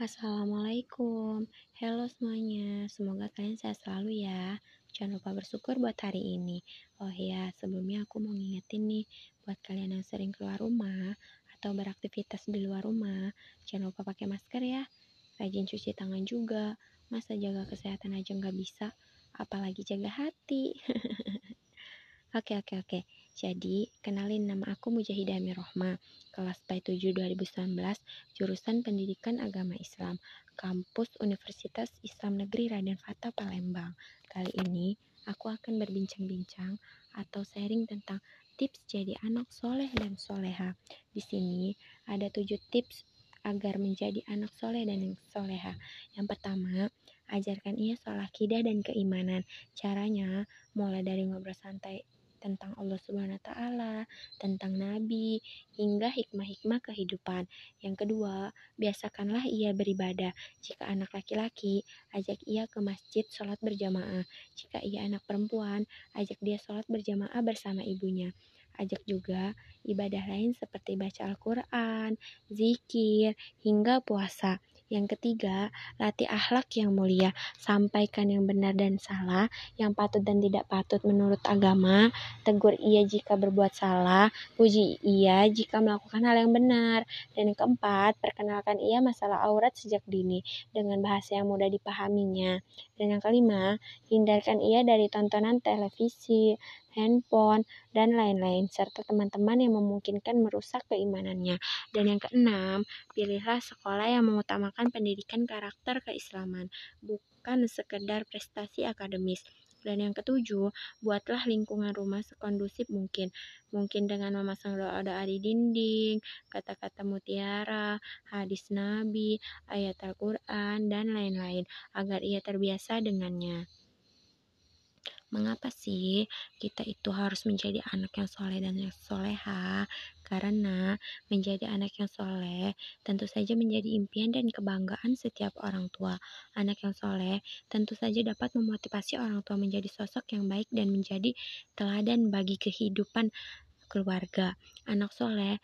Assalamualaikum, halo semuanya. Semoga kalian sehat selalu ya. Jangan lupa bersyukur buat hari ini. Oh ya, sebelumnya aku mau ngingetin nih buat kalian yang sering keluar rumah atau beraktivitas di luar rumah, jangan lupa pakai masker ya. Rajin cuci tangan juga. Masa jaga kesehatan aja nggak bisa, apalagi jaga hati. Oke, oke, oke. Jadi, kenalin nama aku Mujahidah Mirohma, kelas P7 2019, jurusan Pendidikan Agama Islam, kampus Universitas Islam Negeri Raden Fata Palembang. Kali ini, aku akan berbincang-bincang atau sharing tentang tips jadi anak soleh dan soleha. Di sini, ada tujuh tips agar menjadi anak soleh dan soleha. Yang pertama, ajarkan ia soal akidah dan keimanan. Caranya, mulai dari ngobrol santai tentang Allah Subhanahu wa taala, tentang nabi, hingga hikmah-hikmah kehidupan. Yang kedua, biasakanlah ia beribadah. Jika anak laki-laki, ajak ia ke masjid sholat berjamaah. Jika ia anak perempuan, ajak dia sholat berjamaah bersama ibunya. Ajak juga ibadah lain seperti baca Al-Quran, zikir, hingga puasa. Yang ketiga, latih akhlak yang mulia. Sampaikan yang benar dan salah, yang patut dan tidak patut menurut agama. Tegur ia jika berbuat salah, puji ia jika melakukan hal yang benar. Dan yang keempat, perkenalkan ia masalah aurat sejak dini dengan bahasa yang mudah dipahaminya. Dan yang kelima, hindarkan ia dari tontonan televisi, handphone, dan lain-lain, serta teman-teman yang memungkinkan merusak keimanannya. Dan yang keenam, pilihlah sekolah yang mengutamakan pendidikan karakter keislaman, bukan sekedar prestasi akademis. Dan yang ketujuh, buatlah lingkungan rumah sekondusif mungkin. Mungkin dengan memasang doa-doa di dinding, kata-kata mutiara, hadis Nabi, ayat Al-Quran, dan lain-lain, agar ia terbiasa dengannya. Mengapa sih kita itu harus menjadi anak yang soleh dan yang soleha? Karena menjadi anak yang soleh tentu saja menjadi impian dan kebanggaan setiap orang tua. Anak yang soleh tentu saja dapat memotivasi orang tua menjadi sosok yang baik dan menjadi teladan bagi kehidupan keluarga. Anak soleh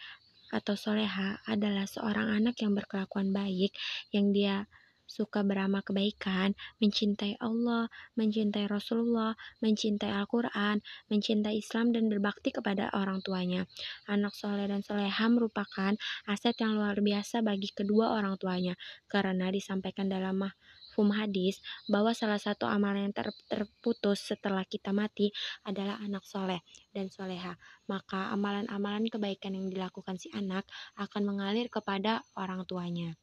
atau soleha adalah seorang anak yang berkelakuan baik, yang dia suka beramal kebaikan, mencintai Allah, mencintai Rasulullah, mencintai Al-Quran, mencintai Islam, dan berbakti kepada orang tuanya. Anak soleh dan soleha merupakan aset yang luar biasa bagi kedua orang tuanya, karena disampaikan dalam mafhum hadis bahwa salah satu amalan yang ter terputus setelah kita mati adalah anak soleh dan soleha. Maka amalan-amalan kebaikan yang dilakukan si anak akan mengalir kepada orang tuanya.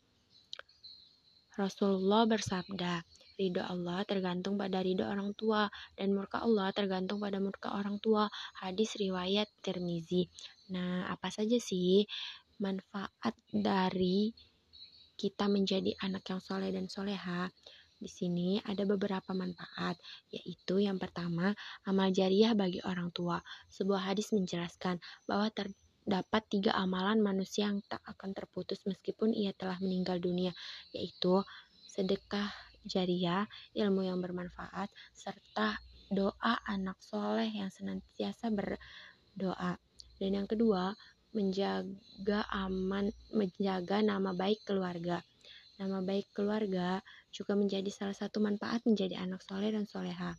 Rasulullah bersabda, ridho Allah tergantung pada ridho orang tua dan murka Allah tergantung pada murka orang tua. Hadis riwayat Tirmizi. Nah, apa saja sih manfaat dari kita menjadi anak yang soleh dan soleha? Di sini ada beberapa manfaat, yaitu yang pertama, amal jariah bagi orang tua. Sebuah hadis menjelaskan bahwa terdapat tiga amalan manusia yang tak akan terputus meskipun ia telah meninggal dunia, yaitu sedekah jariah, ilmu yang bermanfaat, serta doa anak soleh yang senantiasa berdoa. Dan yang kedua, menjaga aman, menjaga nama baik keluarga. Nama baik keluarga juga menjadi salah satu manfaat menjadi anak soleh dan soleha.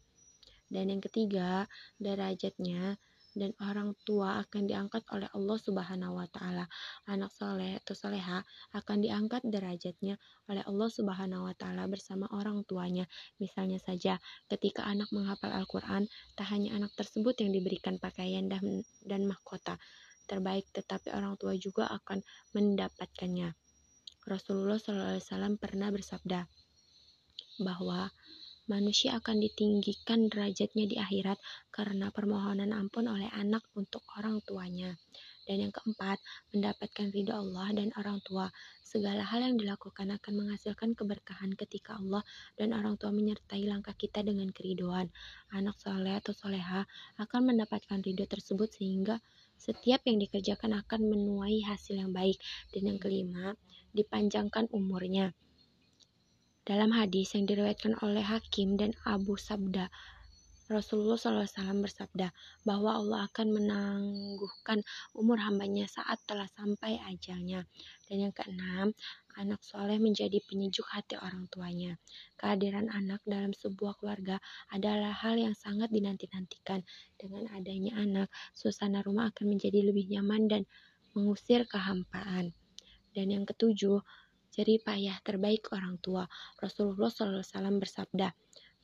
Dan yang ketiga, derajatnya dan orang tua akan diangkat oleh Allah Subhanahu wa taala. Anak soleh atau soleha akan diangkat derajatnya oleh Allah Subhanahu wa taala bersama orang tuanya. Misalnya saja, ketika anak menghafal Al-Qur'an, tak hanya anak tersebut yang diberikan pakaian dan, dan mahkota terbaik, tetapi orang tua juga akan mendapatkannya. Rasulullah SAW pernah bersabda bahwa manusia akan ditinggikan derajatnya di akhirat karena permohonan ampun oleh anak untuk orang tuanya. Dan yang keempat, mendapatkan ridho Allah dan orang tua. Segala hal yang dilakukan akan menghasilkan keberkahan ketika Allah dan orang tua menyertai langkah kita dengan keridoan. Anak soleh atau soleha akan mendapatkan ridho tersebut sehingga setiap yang dikerjakan akan menuai hasil yang baik. Dan yang kelima, dipanjangkan umurnya. Dalam hadis yang diriwayatkan oleh Hakim dan Abu Sabda, Rasulullah SAW bersabda bahwa Allah akan menangguhkan umur hambanya saat telah sampai ajalnya. Dan yang keenam, anak soleh menjadi penyejuk hati orang tuanya. Kehadiran anak dalam sebuah keluarga adalah hal yang sangat dinanti-nantikan. Dengan adanya anak, suasana rumah akan menjadi lebih nyaman dan mengusir kehampaan. Dan yang ketujuh, jerih payah terbaik orang tua. Rasulullah SAW bersabda,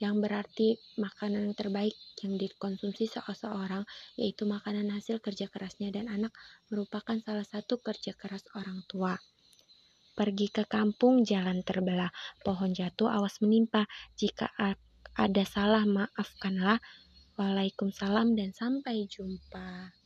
yang berarti makanan terbaik yang dikonsumsi seseorang yaitu makanan hasil kerja kerasnya dan anak merupakan salah satu kerja keras orang tua. Pergi ke kampung jalan terbelah, pohon jatuh awas menimpa, jika ada salah maafkanlah. Waalaikumsalam dan sampai jumpa.